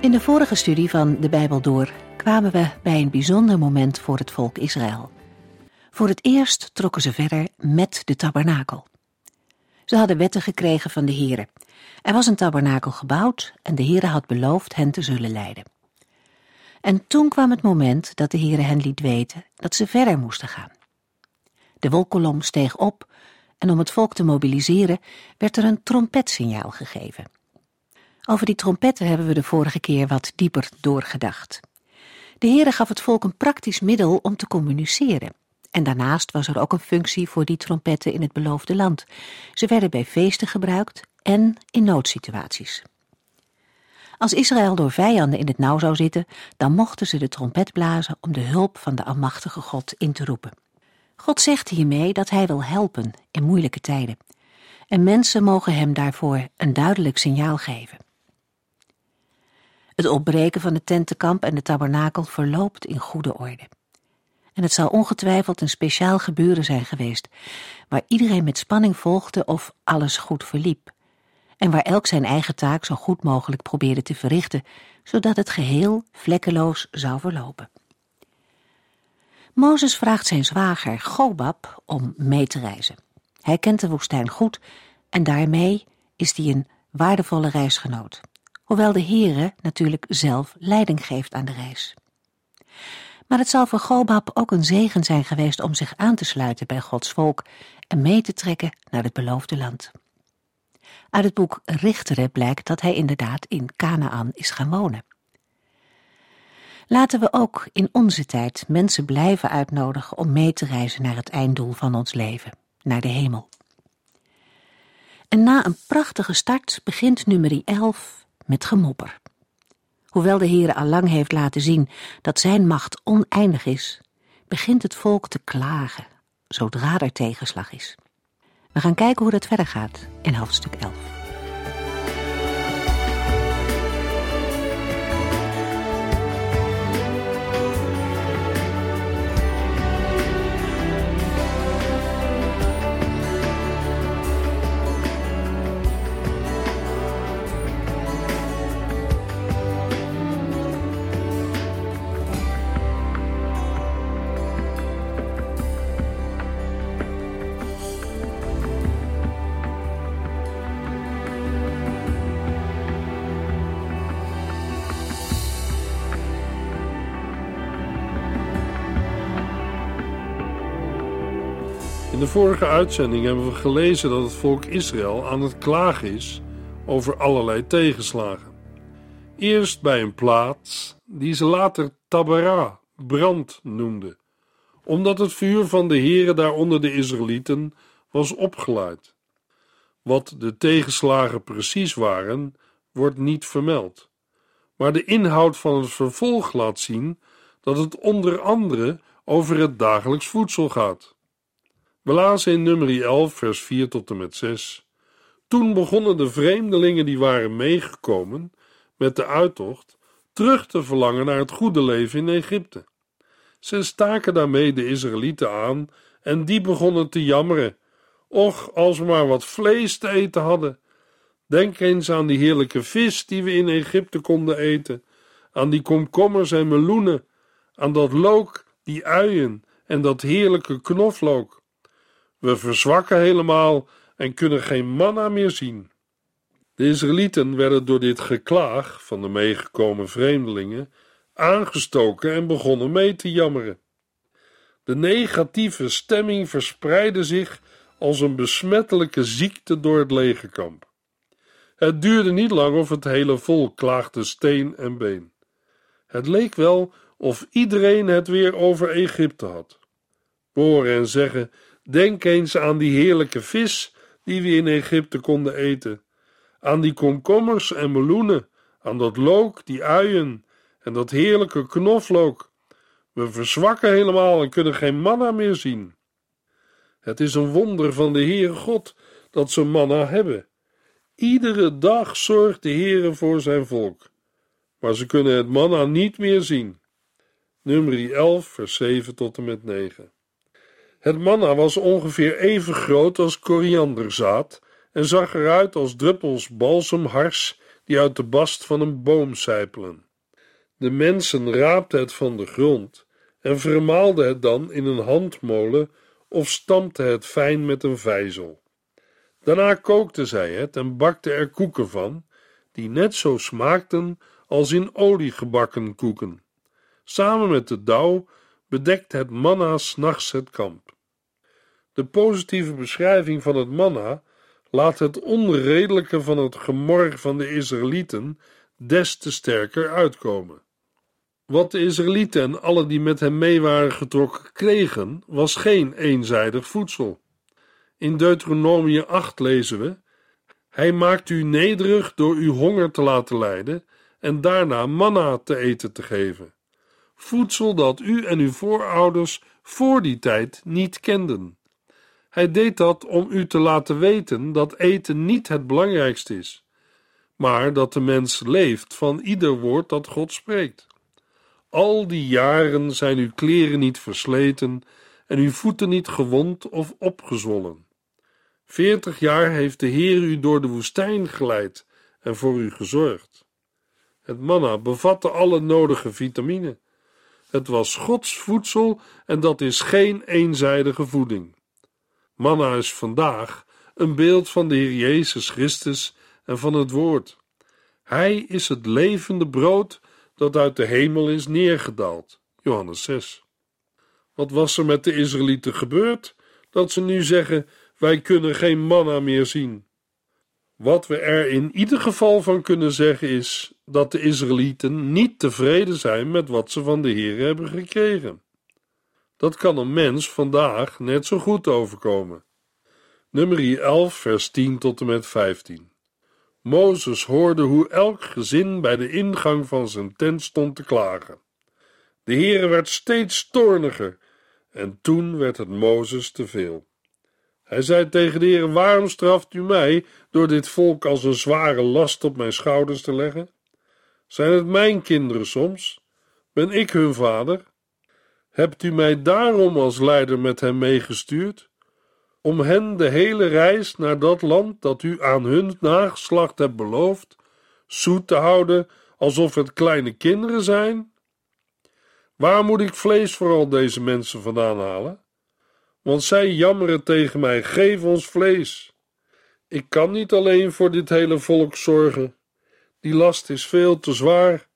In de vorige studie van de Bijbel door kwamen we bij een bijzonder moment voor het volk Israël. Voor het eerst trokken ze verder met de tabernakel. Ze hadden wetten gekregen van de Here. Er was een tabernakel gebouwd en de Here had beloofd hen te zullen leiden. En toen kwam het moment dat de Here hen liet weten dat ze verder moesten gaan. De wolkolom steeg op en om het volk te mobiliseren werd er een trompetsignaal gegeven. Over die trompetten hebben we de vorige keer wat dieper doorgedacht. De Heere gaf het volk een praktisch middel om te communiceren. En daarnaast was er ook een functie voor die trompetten in het beloofde land. Ze werden bij feesten gebruikt en in noodsituaties. Als Israël door vijanden in het nauw zou zitten, dan mochten ze de trompet blazen om de hulp van de Almachtige God in te roepen. God zegt hiermee dat hij wil helpen in moeilijke tijden. En mensen mogen hem daarvoor een duidelijk signaal geven. Het opbreken van het tentenkamp en de tabernakel verloopt in goede orde. En het zal ongetwijfeld een speciaal gebeuren zijn geweest, waar iedereen met spanning volgde of alles goed verliep, en waar elk zijn eigen taak zo goed mogelijk probeerde te verrichten, zodat het geheel vlekkeloos zou verlopen. Mozes vraagt zijn zwager Gobab om mee te reizen. Hij kent de woestijn goed en daarmee is hij een waardevolle reisgenoot hoewel de Heere natuurlijk zelf leiding geeft aan de reis. Maar het zal voor Gobab ook een zegen zijn geweest om zich aan te sluiten bij Gods volk en mee te trekken naar het beloofde land. Uit het boek Richteren blijkt dat hij inderdaad in Canaan is gaan wonen. Laten we ook in onze tijd mensen blijven uitnodigen om mee te reizen naar het einddoel van ons leven, naar de hemel. En na een prachtige start begint nummer 11 met gemopper. Hoewel de Heere al lang heeft laten zien dat zijn macht oneindig is, begint het volk te klagen zodra er tegenslag is. We gaan kijken hoe dat verder gaat in hoofdstuk 11. In de vorige uitzending hebben we gelezen dat het volk Israël aan het klagen is over allerlei tegenslagen. Eerst bij een plaats die ze later Tabara, brand noemden, omdat het vuur van de Heere daar onder de Israëlieten was opgeleid. Wat de tegenslagen precies waren, wordt niet vermeld. Maar de inhoud van het vervolg laat zien dat het onder andere over het dagelijks voedsel gaat. We lazen in nummer 11, vers 4 tot en met 6. Toen begonnen de vreemdelingen die waren meegekomen met de uittocht terug te verlangen naar het goede leven in Egypte. Ze staken daarmee de Israëlieten aan en die begonnen te jammeren. Och, als we maar wat vlees te eten hadden. Denk eens aan die heerlijke vis die we in Egypte konden eten, aan die komkommers en meloenen, aan dat look, die uien en dat heerlijke knoflook. We verzwakken helemaal en kunnen geen manna meer zien. De Israëlieten werden door dit geklaag van de meegekomen vreemdelingen aangestoken en begonnen mee te jammeren. De negatieve stemming verspreidde zich als een besmettelijke ziekte door het legerkamp. Het duurde niet lang of het hele volk klaagde steen en been. Het leek wel of iedereen het weer over Egypte had. Horen en zeggen Denk eens aan die heerlijke vis die we in Egypte konden eten, aan die komkommers en meloenen, aan dat look, die uien en dat heerlijke knoflook. We verzwakken helemaal en kunnen geen manna meer zien. Het is een wonder van de Heere God dat ze manna hebben. Iedere dag zorgt de Heere voor zijn volk, maar ze kunnen het manna niet meer zien. Nummer 11, vers 7 tot en met 9. Het manna was ongeveer even groot als korianderzaad en zag eruit als druppels balsemhars die uit de bast van een boom sijpelen. De mensen raapten het van de grond en vermaalden het dan in een handmolen of stampten het fijn met een vijzel. Daarna kookten zij het en bakten er koeken van, die net zo smaakten als in olie gebakken koeken. Samen met de dauw bedekt het manna s'nachts het kamp. De positieve beschrijving van het manna laat het onredelijke van het gemor van de Israëlieten des te sterker uitkomen. Wat de Israëlieten en alle die met hem mee waren getrokken kregen, was geen eenzijdig voedsel. In Deuteronomie 8 lezen we: Hij maakt u nederig door uw honger te laten lijden en daarna manna te eten te geven. Voedsel dat u en uw voorouders voor die tijd niet kenden. Hij deed dat om u te laten weten dat eten niet het belangrijkste is, maar dat de mens leeft van ieder woord dat God spreekt. Al die jaren zijn uw kleren niet versleten en uw voeten niet gewond of opgezwollen. Veertig jaar heeft de Heer u door de woestijn geleid en voor u gezorgd. Het manna bevatte alle nodige vitamine. Het was Gods voedsel en dat is geen eenzijdige voeding. Manna is vandaag een beeld van de Heer Jezus Christus en van het Woord. Hij is het levende brood dat uit de hemel is neergedaald. Johannes 6. Wat was er met de Israëlieten gebeurd, dat ze nu zeggen: wij kunnen geen manna meer zien? Wat we er in ieder geval van kunnen zeggen is dat de Israëlieten niet tevreden zijn met wat ze van de Heer hebben gekregen. Dat kan een mens vandaag net zo goed overkomen. Nummer 11, vers 10 tot en met 15. Mozes hoorde hoe elk gezin bij de ingang van zijn tent stond te klagen. De Heere werd steeds toorniger en toen werd het Mozes te veel. Hij zei tegen de Heer: Waarom straft u mij door dit volk als een zware last op mijn schouders te leggen? Zijn het mijn kinderen soms? Ben ik hun vader? Hebt u mij daarom als leider met hem meegestuurd? Om hen de hele reis naar dat land dat u aan hun nageslacht hebt beloofd, zoet te houden alsof het kleine kinderen zijn? Waar moet ik vlees voor al deze mensen vandaan halen? Want zij jammeren tegen mij: geef ons vlees. Ik kan niet alleen voor dit hele volk zorgen. Die last is veel te zwaar.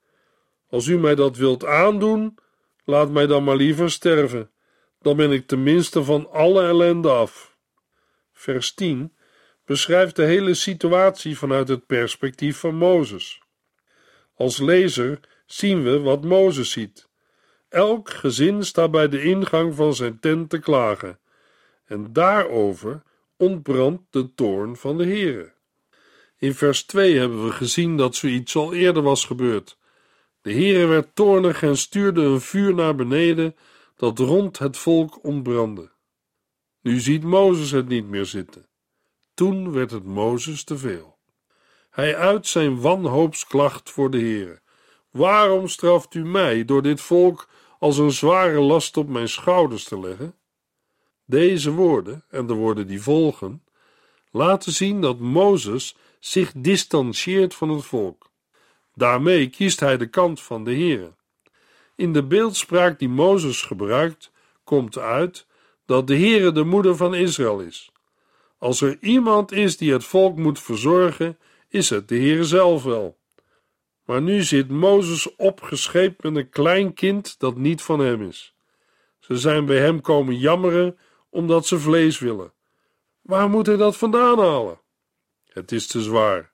Als u mij dat wilt aandoen, Laat mij dan maar liever sterven, dan ben ik tenminste van alle ellende af. Vers 10 beschrijft de hele situatie vanuit het perspectief van Mozes. Als lezer zien we wat Mozes ziet. Elk gezin staat bij de ingang van zijn tent te klagen, en daarover ontbrandt de toorn van de Heere. In vers 2 hebben we gezien dat zoiets al eerder was gebeurd. De Heere werd toornig en stuurde een vuur naar beneden dat rond het volk ontbrandde. Nu ziet Mozes het niet meer zitten. Toen werd het Mozes te veel. Hij uit zijn wanhoopsklacht voor de Heere. Waarom straft u mij door dit volk als een zware last op mijn schouders te leggen? Deze woorden en de woorden die volgen laten zien dat Mozes zich distancieert van het volk. Daarmee kiest hij de kant van de Heere. In de beeldspraak die Mozes gebruikt, komt uit dat de Heere de moeder van Israël is. Als er iemand is die het volk moet verzorgen, is het de Heere zelf wel. Maar nu zit Mozes opgescheept met een klein kind dat niet van hem is. Ze zijn bij hem komen jammeren omdat ze vlees willen. Waar moet hij dat vandaan halen? Het is te zwaar.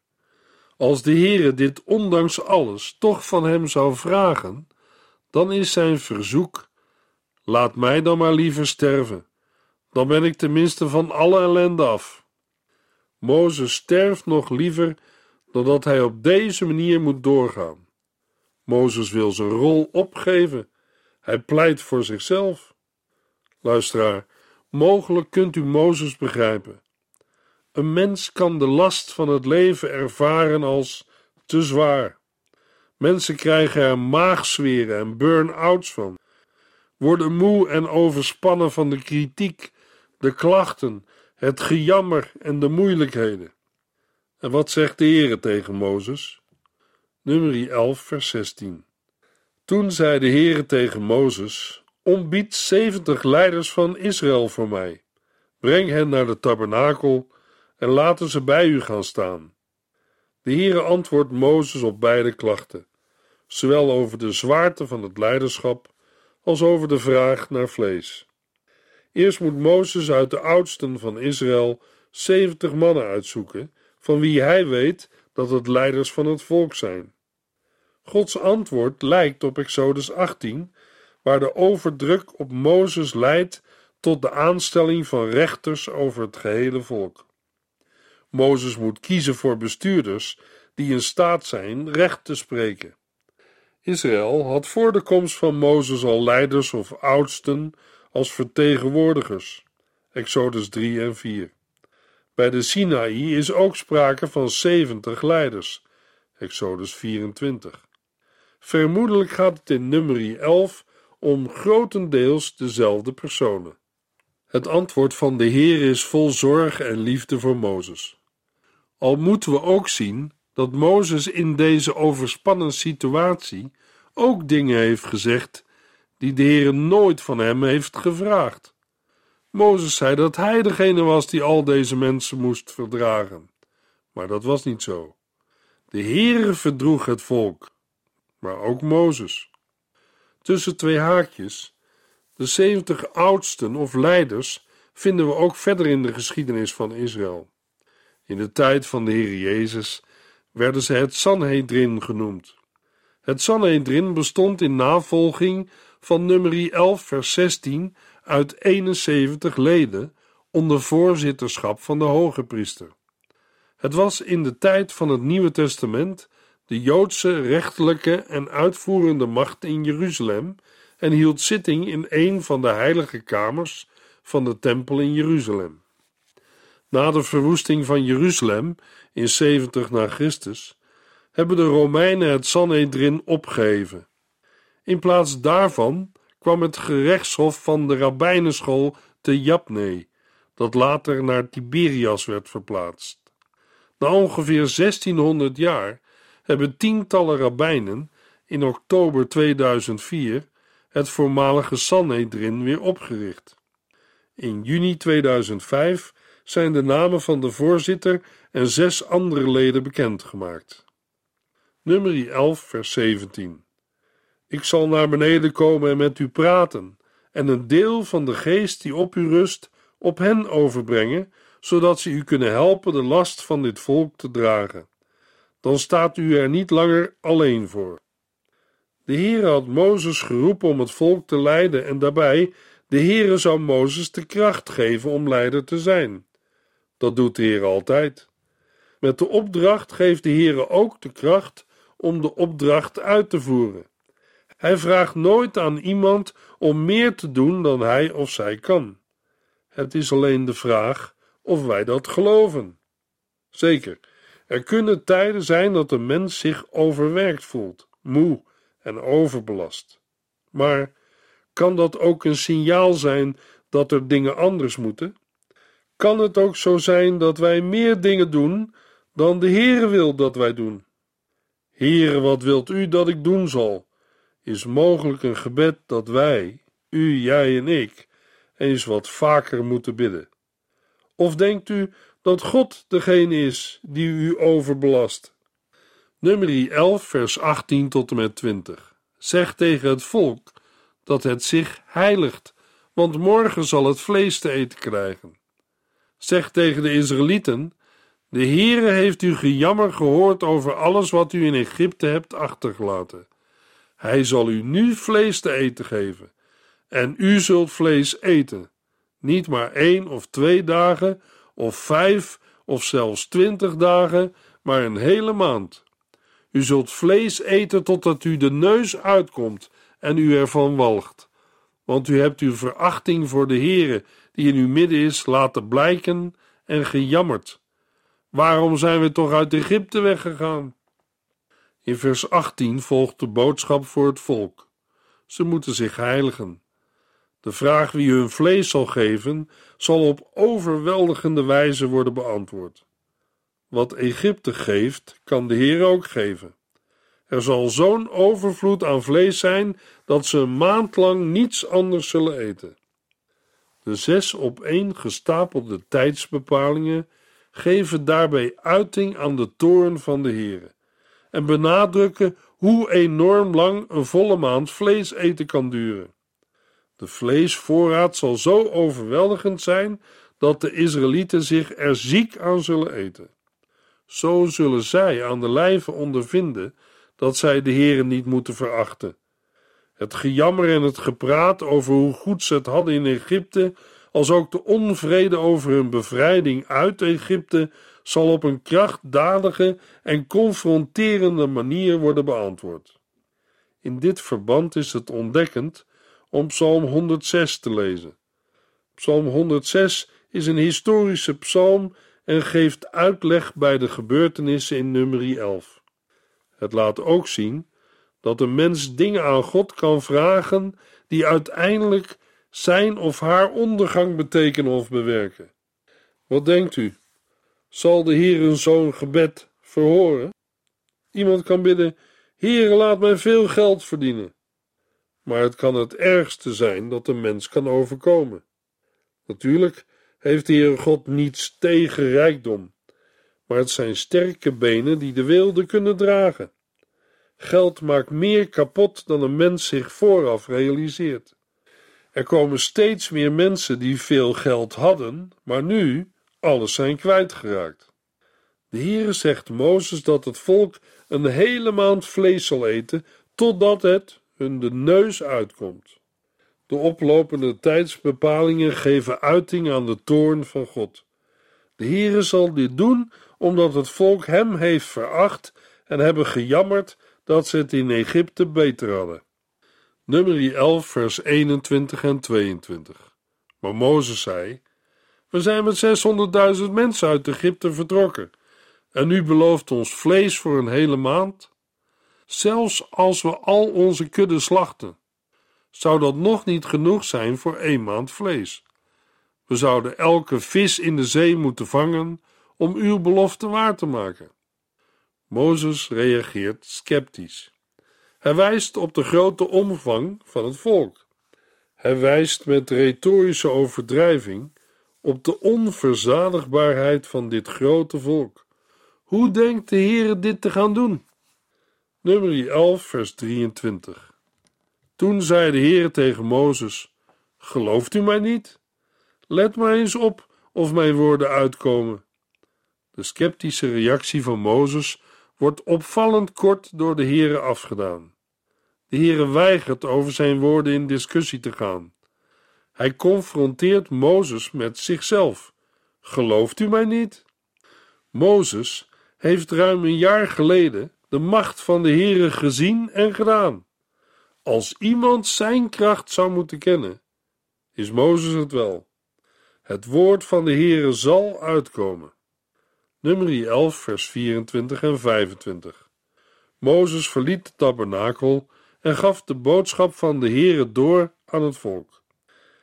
Als de Heere dit ondanks alles toch van hem zou vragen, dan is zijn verzoek: laat mij dan maar liever sterven, dan ben ik tenminste van alle ellende af. Mozes sterft nog liever dan dat hij op deze manier moet doorgaan. Mozes wil zijn rol opgeven. Hij pleit voor zichzelf. Luisteraar, mogelijk kunt u Mozes begrijpen. Een mens kan de last van het leven ervaren als te zwaar. Mensen krijgen er maagzweren en burn-outs van, worden moe en overspannen van de kritiek, de klachten, het gejammer en de moeilijkheden. En wat zegt de Heere tegen Mozes? Nummer 11, vers 16. Toen zei de Heere tegen Mozes: Ontbied zeventig leiders van Israël voor mij. Breng hen naar de tabernakel en laten ze bij u gaan staan. De Heere antwoordt Mozes op beide klachten, zowel over de zwaarte van het leiderschap als over de vraag naar vlees. Eerst moet Mozes uit de oudsten van Israël zeventig mannen uitzoeken, van wie hij weet dat het leiders van het volk zijn. Gods antwoord lijkt op Exodus 18, waar de overdruk op Mozes leidt tot de aanstelling van rechters over het gehele volk. Mozes moet kiezen voor bestuurders die in staat zijn recht te spreken. Israël had voor de komst van Mozes al leiders of oudsten als vertegenwoordigers. Exodus 3 en 4. Bij de Sinaï is ook sprake van 70 leiders. Exodus 24. Vermoedelijk gaat het in nummer 11 om grotendeels dezelfde personen. Het antwoord van de Heer is vol zorg en liefde voor Mozes. Al moeten we ook zien dat Mozes in deze overspannen situatie ook dingen heeft gezegd die de Heer nooit van hem heeft gevraagd. Mozes zei dat hij degene was die al deze mensen moest verdragen, maar dat was niet zo. De Heere verdroeg het volk, maar ook Mozes. Tussen twee haakjes, de zeventig oudsten of leiders vinden we ook verder in de geschiedenis van Israël. In de tijd van de Heer Jezus werden ze het Sanhedrin genoemd. Het Sanhedrin bestond in navolging van nummer 11 vers 16 uit 71 leden onder voorzitterschap van de hoge priester. Het was in de tijd van het Nieuwe Testament de Joodse rechterlijke en uitvoerende macht in Jeruzalem en hield zitting in een van de heilige kamers van de tempel in Jeruzalem. Na de verwoesting van Jeruzalem in 70 na Christus hebben de Romeinen het Sanhedrin opgeheven. In plaats daarvan kwam het gerechtshof van de rabbijnenschool te Japne, dat later naar Tiberias werd verplaatst. Na ongeveer 1600 jaar hebben tientallen rabbijnen in oktober 2004 het voormalige Sanhedrin weer opgericht. In juni 2005 zijn de namen van de voorzitter en zes andere leden bekendgemaakt. Nummer 11, vers 17. Ik zal naar beneden komen en met u praten, en een deel van de geest die op u rust, op hen overbrengen, zodat ze u kunnen helpen de last van dit volk te dragen. Dan staat u er niet langer alleen voor. De Heere had Mozes geroepen om het volk te leiden en daarbij de Heere zou Mozes de kracht geven om leider te zijn. Dat doet de Heer altijd. Met de opdracht geeft de Heere ook de kracht om de opdracht uit te voeren. Hij vraagt nooit aan iemand om meer te doen dan hij of zij kan. Het is alleen de vraag of wij dat geloven. Zeker, er kunnen tijden zijn dat een mens zich overwerkt voelt, moe en overbelast. Maar kan dat ook een signaal zijn dat er dingen anders moeten? Kan het ook zo zijn dat wij meer dingen doen dan de Heere wil dat wij doen? Heere, wat wilt u dat ik doen zal? Is mogelijk een gebed dat wij, u, jij en ik, eens wat vaker moeten bidden. Of denkt u dat God degene is die u overbelast? Nummer 11, vers 18 tot en met 20. Zeg tegen het volk dat het zich heiligt, want morgen zal het vlees te eten krijgen. Zeg tegen de Israëlieten: De Heere heeft uw gejammer gehoord over alles wat u in Egypte hebt achtergelaten. Hij zal u nu vlees te eten geven, en u zult vlees eten, niet maar één of twee dagen, of vijf of zelfs twintig dagen, maar een hele maand. U zult vlees eten totdat u de neus uitkomt en u ervan walgt. Want u hebt uw verachting voor de Heere, die in uw midden is, laten blijken en gejammerd. Waarom zijn we toch uit Egypte weggegaan? In vers 18 volgt de boodschap voor het volk. Ze moeten zich heiligen. De vraag wie hun vlees zal geven, zal op overweldigende wijze worden beantwoord. Wat Egypte geeft, kan de Heer ook geven. Er zal zo'n overvloed aan vlees zijn dat ze een maand lang niets anders zullen eten. De zes op één gestapelde tijdsbepalingen geven daarbij uiting aan de toorn van de Heer en benadrukken hoe enorm lang een volle maand vlees eten kan duren. De vleesvoorraad zal zo overweldigend zijn dat de Israëlieten zich er ziek aan zullen eten. Zo zullen zij aan de lijve ondervinden dat zij de Heeren niet moeten verachten. Het gejammer en het gepraat over hoe goed ze het hadden in Egypte, als ook de onvrede over hun bevrijding uit Egypte, zal op een krachtdadige en confronterende manier worden beantwoord. In dit verband is het ontdekkend om Psalm 106 te lezen. Psalm 106 is een historische psalm en geeft uitleg bij de gebeurtenissen in nummer 11. Het laat ook zien dat een mens dingen aan God kan vragen die uiteindelijk zijn of haar ondergang betekenen of bewerken. Wat denkt u? Zal de Heer een zo'n gebed verhoren? Iemand kan bidden: Heer, laat mij veel geld verdienen. Maar het kan het ergste zijn dat een mens kan overkomen. Natuurlijk heeft de Heer God niets tegen rijkdom, maar het zijn sterke benen die de wilde kunnen dragen. Geld maakt meer kapot dan een mens zich vooraf realiseert. Er komen steeds meer mensen die veel geld hadden, maar nu alles zijn kwijtgeraakt. De Heere zegt Mozes dat het volk een hele maand vlees zal eten, totdat het hun de neus uitkomt. De oplopende tijdsbepalingen geven uiting aan de toorn van God. De Heere zal dit doen omdat het volk hem heeft veracht en hebben gejammerd dat ze het in Egypte beter hadden. Nummer 11, vers 21 en 22. Maar Mozes zei: We zijn met 600.000 mensen uit Egypte vertrokken, en u belooft ons vlees voor een hele maand? Zelfs als we al onze kudde slachten, zou dat nog niet genoeg zijn voor één maand vlees. We zouden elke vis in de zee moeten vangen om uw belofte waar te maken. Mozes reageert sceptisch. Hij wijst op de grote omvang van het volk. Hij wijst met retorische overdrijving op de onverzadigbaarheid van dit grote volk. Hoe denkt de Heer dit te gaan doen? Nummer 11, vers 23. Toen zei de Heer tegen Mozes: Gelooft u mij niet? Let maar eens op of mijn woorden uitkomen. De sceptische reactie van Mozes wordt opvallend kort door de Heere afgedaan. De Heere weigert over zijn woorden in discussie te gaan. Hij confronteert Mozes met zichzelf. Gelooft u mij niet? Mozes heeft ruim een jaar geleden de macht van de Heere gezien en gedaan. Als iemand zijn kracht zou moeten kennen, is Mozes het wel. Het woord van de Heere zal uitkomen. Nummer 11, vers 24 en 25. Mozes verliet de tabernakel en gaf de boodschap van de Heere door aan het volk.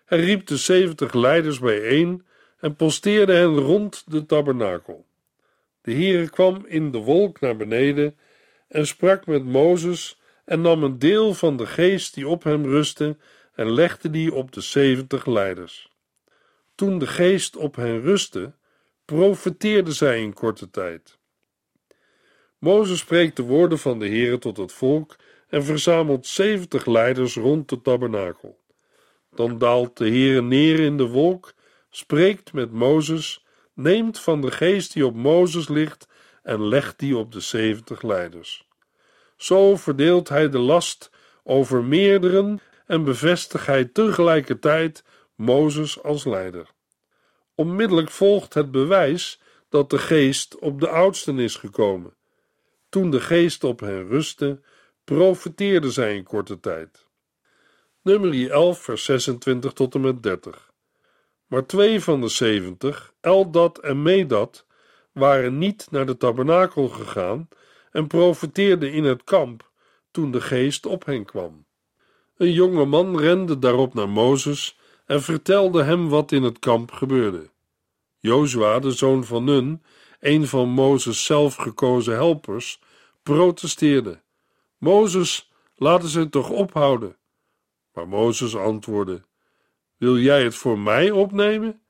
Hij riep de zeventig leiders bijeen en posteerde hen rond de tabernakel. De Heere kwam in de wolk naar beneden en sprak met Mozes en nam een deel van de geest die op hem rustte en legde die op de zeventig leiders. Toen de geest op hen rustte, profeteerden zij in korte tijd. Mozes spreekt de woorden van de Heere tot het volk en verzamelt zeventig leiders rond de tabernakel. Dan daalt de Heere neer in de wolk, spreekt met Mozes, neemt van de geest die op Mozes ligt en legt die op de zeventig leiders. Zo verdeelt hij de last over meerderen en bevestigt hij tegelijkertijd Mozes als leider. Onmiddellijk volgt het bewijs dat de geest op de oudsten is gekomen. Toen de geest op hen rustte, profeteerden zij in korte tijd. Nummer 11, vers 26 tot en met 30. Maar twee van de zeventig, Eldad en Medad, waren niet naar de tabernakel gegaan en profeteerden in het kamp toen de geest op hen kwam. Een jonge man rende daarop naar Mozes en vertelde hem wat in het kamp gebeurde. Jozua, de zoon van Nun, een van Mozes zelf gekozen helpers, protesteerde: Mozes, laten ze het toch ophouden. Maar Mozes antwoordde: Wil jij het voor mij opnemen?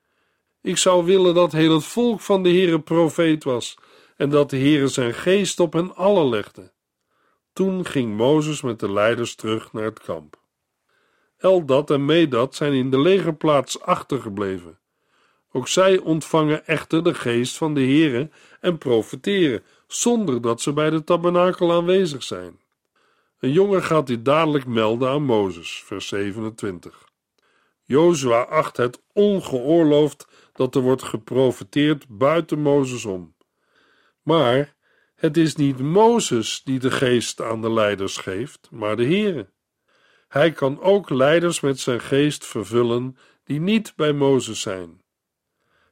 Ik zou willen dat heel het volk van de Heere profeet was en dat de Heere zijn geest op hen allen legde. Toen ging Mozes met de leiders terug naar het kamp. Eldad en Medad zijn in de legerplaats achtergebleven. Ook zij ontvangen echter de geest van de Heere en profeteren, zonder dat ze bij de tabernakel aanwezig zijn. Een jongen gaat dit dadelijk melden aan Mozes, vers 27. Jozua acht het ongeoorloofd dat er wordt geprofeteerd buiten Mozes om. Maar het is niet Mozes die de geest aan de leiders geeft, maar de Heere. Hij kan ook leiders met zijn geest vervullen die niet bij Mozes zijn.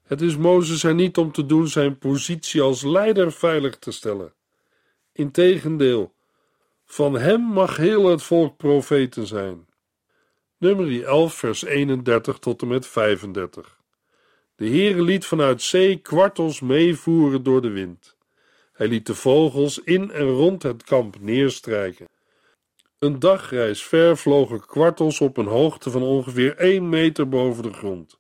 Het is Mozes er niet om te doen zijn positie als leider veilig te stellen. Integendeel, van hem mag heel het volk profeten zijn. Nummer 11, vers 31 tot en met 35. De Heere liet vanuit zee kwartels meevoeren door de wind. Hij liet de vogels in en rond het kamp neerstrijken. Een dagreis ver vlogen kwartels op een hoogte van ongeveer 1 meter boven de grond.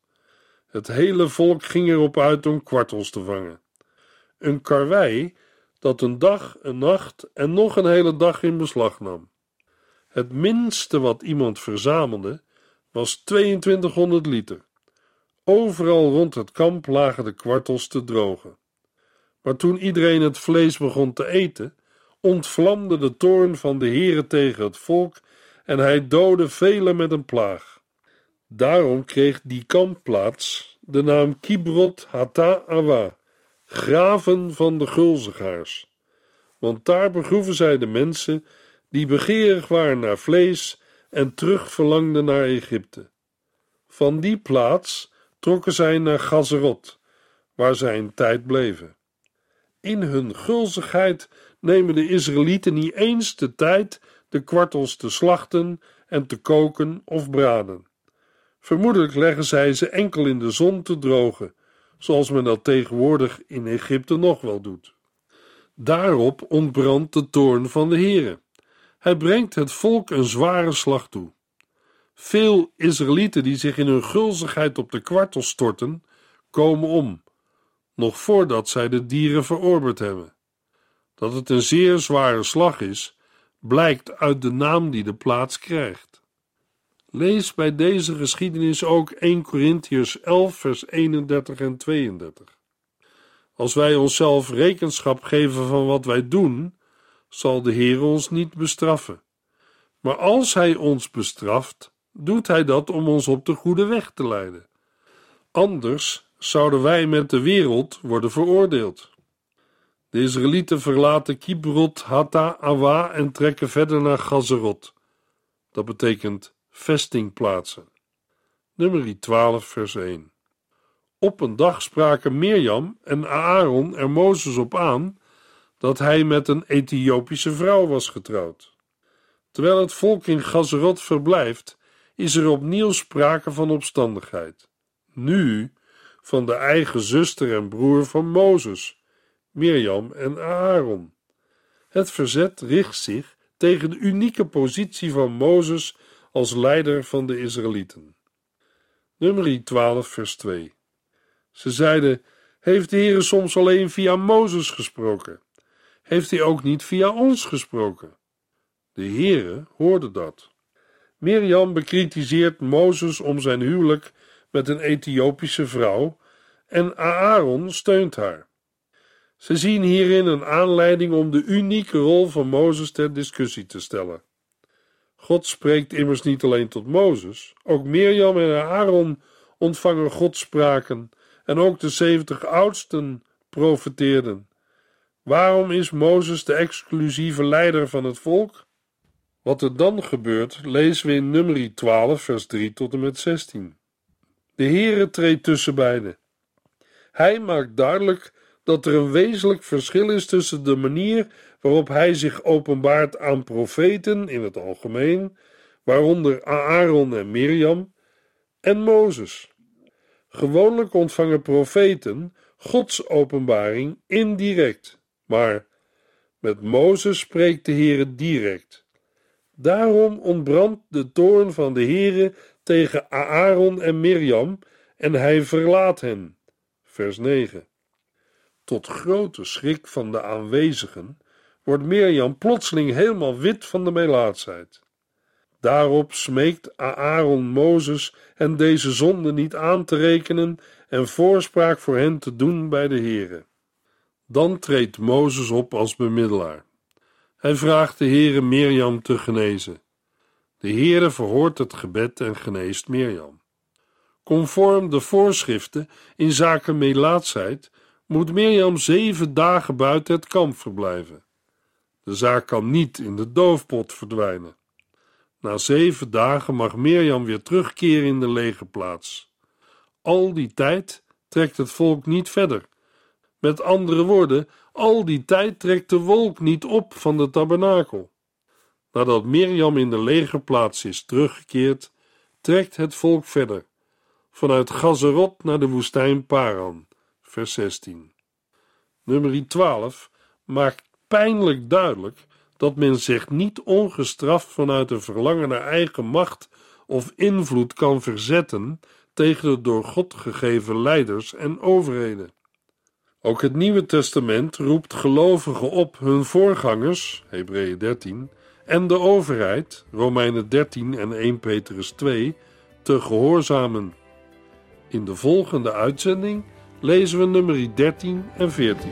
Het hele volk ging erop uit om kwartels te vangen. Een karwei dat een dag, een nacht en nog een hele dag in beslag nam. Het minste wat iemand verzamelde was 2200 liter. Overal rond het kamp lagen de kwartels te drogen. Maar toen iedereen het vlees begon te eten, ontvlamde de toorn van de Heere tegen het volk en hij doodde velen met een plaag. Daarom kreeg die kampplaats de naam Kibrot Hata Awa, graven van de gulzigaars. Want daar begroeven zij de mensen die begeerig waren naar vlees en terug verlangden naar Egypte. Van die plaats trokken zij naar Gazerot, waar zij een tijd bleven. In hun gulzigheid nemen de Israëlieten niet eens de tijd de kwartels te slachten en te koken of braden. Vermoedelijk leggen zij ze enkel in de zon te drogen, zoals men dat tegenwoordig in Egypte nog wel doet. Daarop ontbrandt de toorn van de Heere. Hij brengt het volk een zware slag toe. Veel Israëlieten die zich in hun gulzigheid op de kwartels storten, komen om, nog voordat zij de dieren verorberd hebben. Dat het een zeer zware slag is, blijkt uit de naam die de plaats krijgt. Lees bij deze geschiedenis ook 1 Corinthiërs 11, vers 31 en 32. Als wij onszelf rekenschap geven van wat wij doen, zal de Heer ons niet bestraffen. Maar als Hij ons bestraft, doet Hij dat om ons op de goede weg te leiden. Anders zouden wij met de wereld worden veroordeeld. De Israëlieten verlaten Kibrot, Hatta, Awa en trekken verder naar Gazerot. Dat betekent vestingplaatsen. Nummer 12, vers 1. Op een dag spraken Mirjam en Aaron er Mozes op aan dat hij met een Ethiopische vrouw was getrouwd. Terwijl het volk in Gazerot verblijft, is er opnieuw sprake van opstandigheid. Nu van de eigen zuster en broer van Mozes, Mirjam en Aaron. Het verzet richt zich tegen de unieke positie van Mozes als leider van de Israëlieten. Nummer 12, vers 2. Ze zeiden: Heeft de Heer soms alleen via Mozes gesproken? Heeft hij ook niet via ons gesproken? De Heere hoorde dat. Mirjam bekritiseert Mozes om zijn huwelijk met een Ethiopische vrouw en Aaron steunt haar. Ze zien hierin een aanleiding om de unieke rol van Mozes ter discussie te stellen. God spreekt immers niet alleen tot Mozes, ook Mirjam en Aaron ontvangen Godspraken en ook de zeventig oudsten profeteerden. Waarom is Mozes de exclusieve leider van het volk? Wat er dan gebeurt, lezen we in nummer 12, vers 3 tot en met 16. De Heere treedt tussen beiden. Hij maakt duidelijk dat er een wezenlijk verschil is tussen de manier waarop hij zich openbaart aan profeten in het algemeen, waaronder Aaron en Mirjam, en Mozes. Gewoonlijk ontvangen profeten Gods openbaring indirect, maar met Mozes spreekt de Heere direct. Daarom ontbrandt de toorn van de Heere tegen Aaron en Mirjam en hij verlaat hen. Vers 9. Tot grote schrik van de aanwezigen wordt Mirjam plotseling helemaal wit van de melaatsheid. Daarop smeekt Aaron Mozes hen deze zonde niet aan te rekenen en voorspraak voor hen te doen bij de Heere. Dan treedt Mozes op als bemiddelaar. Hij vraagt de Heere Mirjam te genezen. De Heere verhoort het gebed en geneest Mirjam. Conform de voorschriften in zaken melaatsheid moet Mirjam zeven dagen buiten het kamp verblijven. De zaak kan niet in de doofpot verdwijnen. Na zeven dagen mag Mirjam weer terugkeren in de legerplaats. Al die tijd trekt het volk niet verder. Met andere woorden, al die tijd trekt de wolk niet op van de tabernakel. Nadat Mirjam in de legerplaats is teruggekeerd, trekt het volk verder, vanuit Gazerot naar de woestijn Paran, vers 16. Nummer 12 maakt pijnlijk duidelijk dat men zich niet ongestraft vanuit een verlangen naar eigen macht of invloed kan verzetten tegen de door God gegeven leiders en overheden. Ook het Nieuwe Testament roept gelovigen op hun voorgangers, Hebreeën 13, en de overheid, Romeinen 13 en 1 Petrus 2, te gehoorzamen. In de volgende uitzending lezen we nummer 13 en 14.